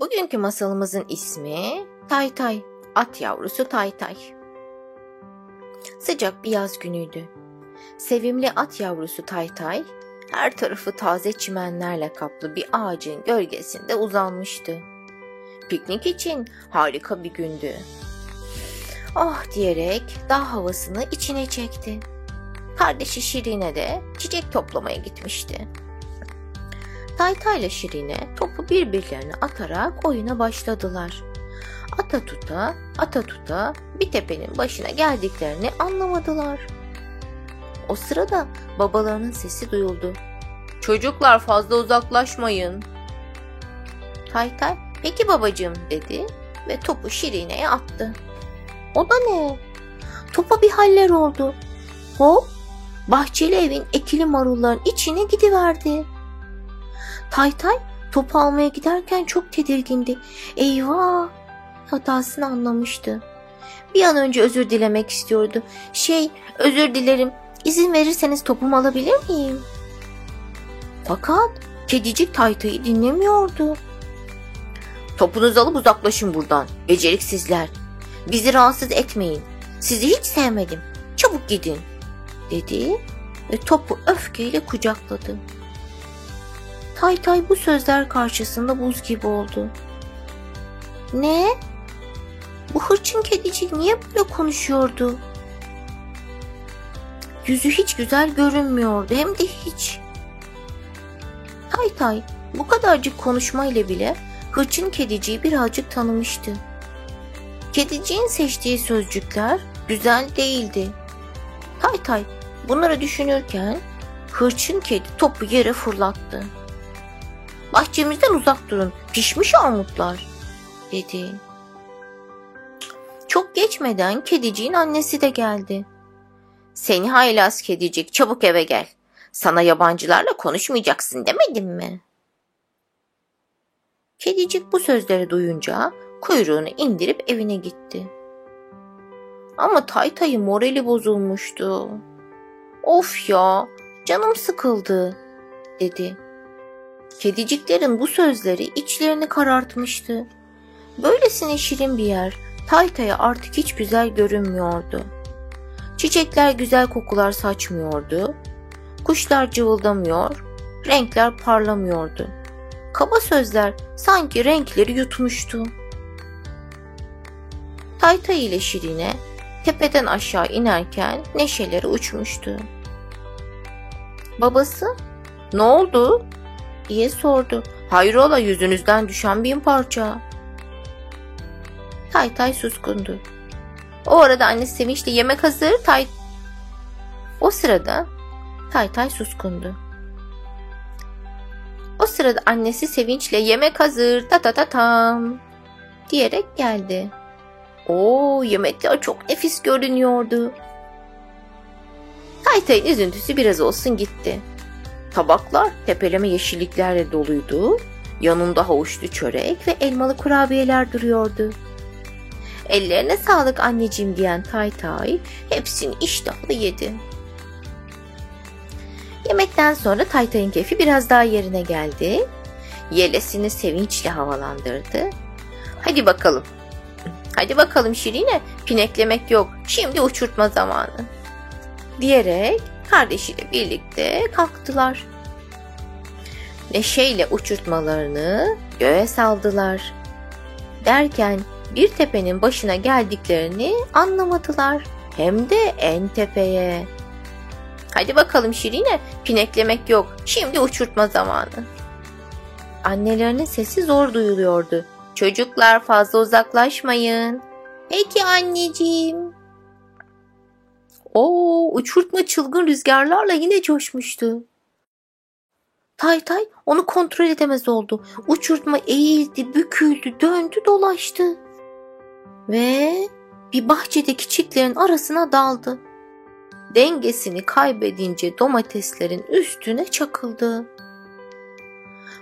Bugünkü masalımızın ismi Tay Tay, at yavrusu Tay Tay. Sıcak bir yaz günüydü. Sevimli at yavrusu Tay Tay, her tarafı taze çimenlerle kaplı bir ağacın gölgesinde uzanmıştı. Piknik için harika bir gündü. Oh diyerek dağ havasını içine çekti. Kardeşi Şirine de çiçek toplamaya gitmişti. Tayta ile Şirine topu birbirlerine atarak oyuna başladılar. Ata tuta, ata tuta bir tepenin başına geldiklerini anlamadılar. O sırada babalarının sesi duyuldu. Çocuklar fazla uzaklaşmayın. Taytay, peki babacığım dedi ve topu Şirine'ye attı. O da ne? Topa bir haller oldu. Hop, bahçeli evin ekili marulların içine gidiverdi. Taytay topu almaya giderken çok tedirgindi. Eyvah! Hatasını anlamıştı. Bir an önce özür dilemek istiyordu. Şey, özür dilerim. İzin verirseniz topumu alabilir miyim? Fakat kedicik Taytay'ı dinlemiyordu. Topunuzu alıp uzaklaşın buradan. Beceriksizler. Bizi rahatsız etmeyin. Sizi hiç sevmedim. Çabuk gidin. Dedi ve topu öfkeyle kucakladı. Tay bu sözler karşısında buz gibi oldu. Ne? Bu hırçın kedicik niye böyle konuşuyordu? Yüzü hiç güzel görünmüyordu hem de hiç. Tay bu kadarcık konuşmayla bile hırçın kediciyi birazcık tanımıştı. Kediciğin seçtiği sözcükler güzel değildi. Tay bunları düşünürken hırçın kedi topu yere fırlattı. Bahçemizden uzak durun pişmiş armutlar dedi. Çok geçmeden kediciğin annesi de geldi. Seni haylaz kedicik çabuk eve gel. Sana yabancılarla konuşmayacaksın demedim mi? Kedicik bu sözleri duyunca kuyruğunu indirip evine gitti. Ama Taytay'ın morali bozulmuştu. Of ya canım sıkıldı dedi. Kediciklerin bu sözleri içlerini karartmıştı. Böylesine şirin bir yer Tayta'ya artık hiç güzel görünmüyordu. Çiçekler güzel kokular saçmıyordu. Kuşlar cıvıldamıyor, renkler parlamıyordu. Kaba sözler sanki renkleri yutmuştu. Tayta ile Şirine tepeden aşağı inerken neşeleri uçmuştu. Babası, ne oldu? Diye sordu. Hayrola yüzünüzden düşen bin parça. Tay tay suskundu. O arada annesi sevinçle yemek hazır tay... O sırada tay tay suskundu. O sırada annesi sevinçle yemek hazır ta ta ta tam diyerek geldi. O yemekler çok nefis görünüyordu. Taytay'ın üzüntüsü biraz olsun gitti. Tabaklar tepeleme yeşilliklerle doluydu. Yanında havuçlu çörek ve elmalı kurabiyeler duruyordu. Ellerine sağlık anneciğim diyen Tay Tay hepsini iştahlı yedi. Yemekten sonra Tay Tay'ın keyfi biraz daha yerine geldi. Yelesini sevinçle havalandırdı. Hadi bakalım. Hadi bakalım Şirine pineklemek yok. Şimdi uçurtma zamanı. Diyerek kardeşiyle birlikte kalktılar. Neşeyle uçurtmalarını göğe saldılar. Derken bir tepenin başına geldiklerini anlamadılar. Hem de en tepeye. Hadi bakalım Şirine, pineklemek yok. Şimdi uçurtma zamanı. Annelerinin sesi zor duyuluyordu. Çocuklar fazla uzaklaşmayın. Peki anneciğim. O uçurtma çılgın rüzgarlarla yine coşmuştu. Tay tay onu kontrol edemez oldu. Uçurtma eğildi, büküldü, döndü, dolaştı. Ve bir bahçedeki çitlerin arasına daldı. Dengesini kaybedince domateslerin üstüne çakıldı.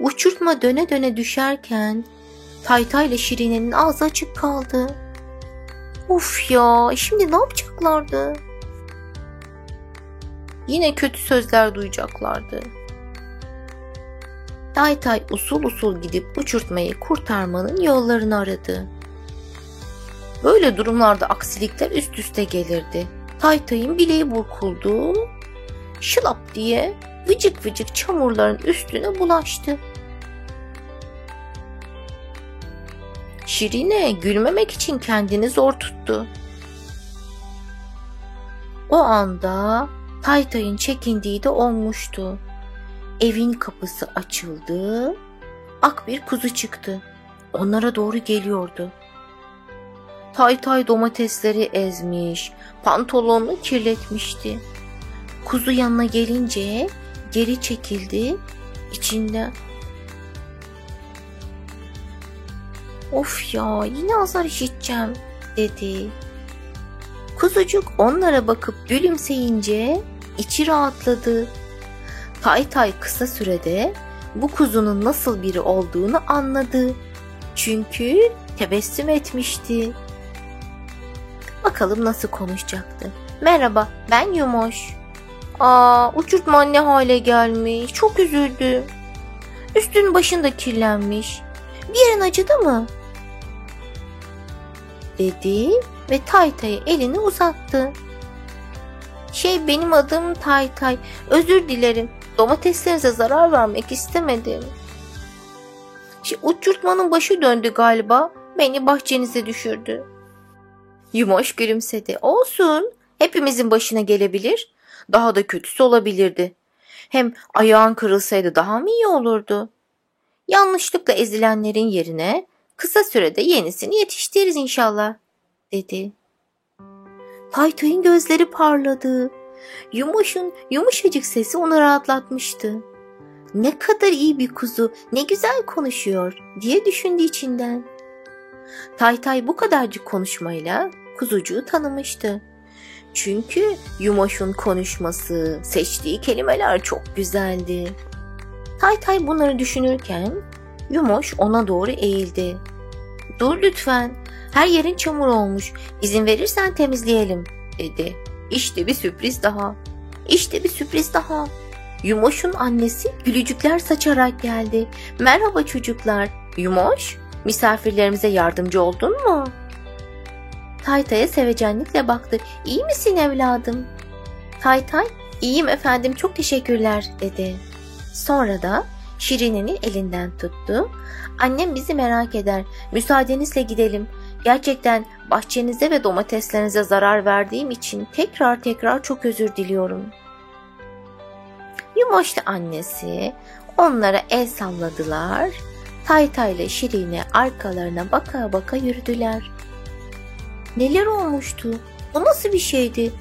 Uçurtma döne döne düşerken Taytay ile Şirine'nin ağzı açık kaldı. Uf ya şimdi ne yapacaklardı? Yine kötü sözler duyacaklardı. Taytay usul usul gidip uçurtmayı kurtarmanın yollarını aradı. Böyle durumlarda aksilikler üst üste gelirdi. Taytay'ın bileği burkuldu. Şılap diye vıcık vıcık çamurların üstüne bulaştı. Şirine gülmemek için kendini zor tuttu. O anda Taytay'ın çekindiği de olmuştu. Evin kapısı açıldı. Ak bir kuzu çıktı. Onlara doğru geliyordu. Taytay domatesleri ezmiş, pantolonunu kirletmişti. Kuzu yanına gelince geri çekildi. İçinde Of ya yine azar işiteceğim dedi. Kuzucuk onlara bakıp gülümseyince içi rahatladı. Tay Tay kısa sürede bu kuzunun nasıl biri olduğunu anladı. Çünkü tebessüm etmişti. Bakalım nasıl konuşacaktı. Merhaba ben Yumoş. Aa uçurtma ne hale gelmiş. Çok üzüldüm. Üstün başın da kirlenmiş. Bir yerin acıdı mı? Dedi ve Taytay'a elini uzattı. Şey benim adım Taytay. Özür dilerim. Domateslerinize zarar vermek istemedim. Şey, uçurtmanın başı döndü galiba. Beni bahçenize düşürdü. Yumoş gülümsedi. Olsun. Hepimizin başına gelebilir. Daha da kötüsü olabilirdi. Hem ayağın kırılsaydı daha mı iyi olurdu? Yanlışlıkla ezilenlerin yerine kısa sürede yenisini yetiştiririz inşallah, dedi. Taytay'ın gözleri parladı. Yumuş'un yumuşacık sesi onu rahatlatmıştı. Ne kadar iyi bir kuzu, ne güzel konuşuyor diye düşündü içinden. Taytay bu kadarcık konuşmayla kuzucuğu tanımıştı. Çünkü Yumoş'un konuşması, seçtiği kelimeler çok güzeldi. Taytay bunları düşünürken Yumoş ona doğru eğildi. Dur lütfen, her yerin çamur olmuş, izin verirsen temizleyelim dedi. İşte bir sürpriz daha. İşte bir sürpriz daha. Yumoş'un annesi gülücükler saçarak geldi. Merhaba çocuklar. Yumoş, misafirlerimize yardımcı oldun mu? Taytay'a sevecenlikle baktı. İyi misin evladım? Taytay, iyiyim efendim çok teşekkürler dedi. Sonra da Şirine'nin elinden tuttu. Annem bizi merak eder. Müsaadenizle gidelim. Gerçekten bahçenize ve domateslerinize zarar verdiğim için tekrar tekrar çok özür diliyorum. Yumoşlu annesi onlara el salladılar. Taytay ile Şirine arkalarına baka baka yürüdüler. Neler olmuştu? Bu nasıl bir şeydi?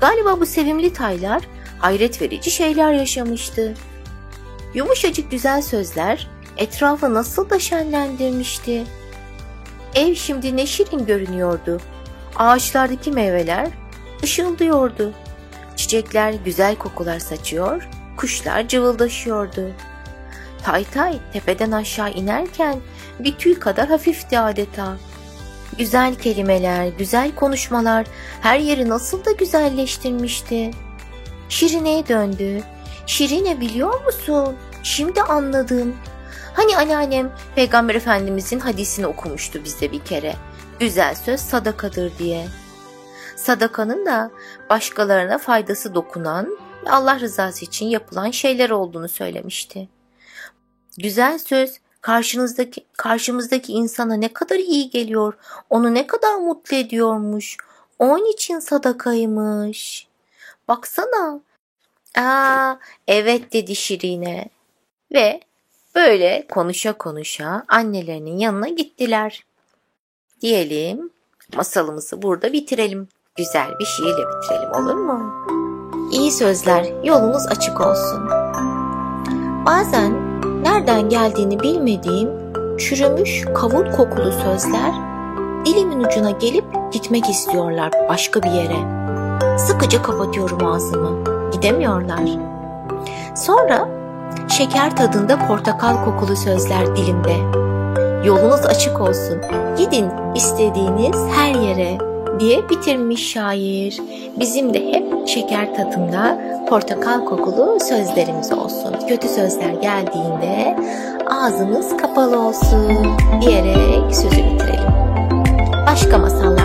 Galiba bu sevimli taylar hayret verici şeyler yaşamıştı. Yumuşacık güzel sözler etrafı nasıl da şenlendirmişti. Ev şimdi ne şirin görünüyordu. Ağaçlardaki meyveler ışıldıyordu. Çiçekler güzel kokular saçıyor, kuşlar cıvıldaşıyordu. Taytay tepeden aşağı inerken bir tüy kadar hafifti adeta. Güzel kelimeler, güzel konuşmalar her yeri nasıl da güzelleştirmişti. Şirine'ye döndü. Şirine biliyor musun? Şimdi anladım. Hani anneannem Peygamber Efendimizin hadisini okumuştu bize bir kere. Güzel söz sadakadır diye. Sadakanın da başkalarına faydası dokunan ve Allah rızası için yapılan şeyler olduğunu söylemişti. Güzel söz karşınızdaki karşımızdaki insana ne kadar iyi geliyor, onu ne kadar mutlu ediyormuş. Onun için sadakaymış. Baksana. Aa, evet dedi Şirine. Ve böyle konuşa konuşa annelerinin yanına gittiler. Diyelim masalımızı burada bitirelim. Güzel bir şiirle bitirelim olur mu? İyi sözler, yolunuz açık olsun. Bazen nereden geldiğini bilmediğim çürümüş kavun kokulu sözler dilimin ucuna gelip gitmek istiyorlar başka bir yere. Sıkıca kapatıyorum ağzımı. Gidemiyorlar. Sonra şeker tadında portakal kokulu sözler dilimde. Yolunuz açık olsun. Gidin istediğiniz her yere. diye bitirmiş şair. Bizim de hep şeker tadında portakal kokulu sözlerimiz olsun. Kötü sözler geldiğinde ağzımız kapalı olsun diyerek sözü bitirelim. Başka masal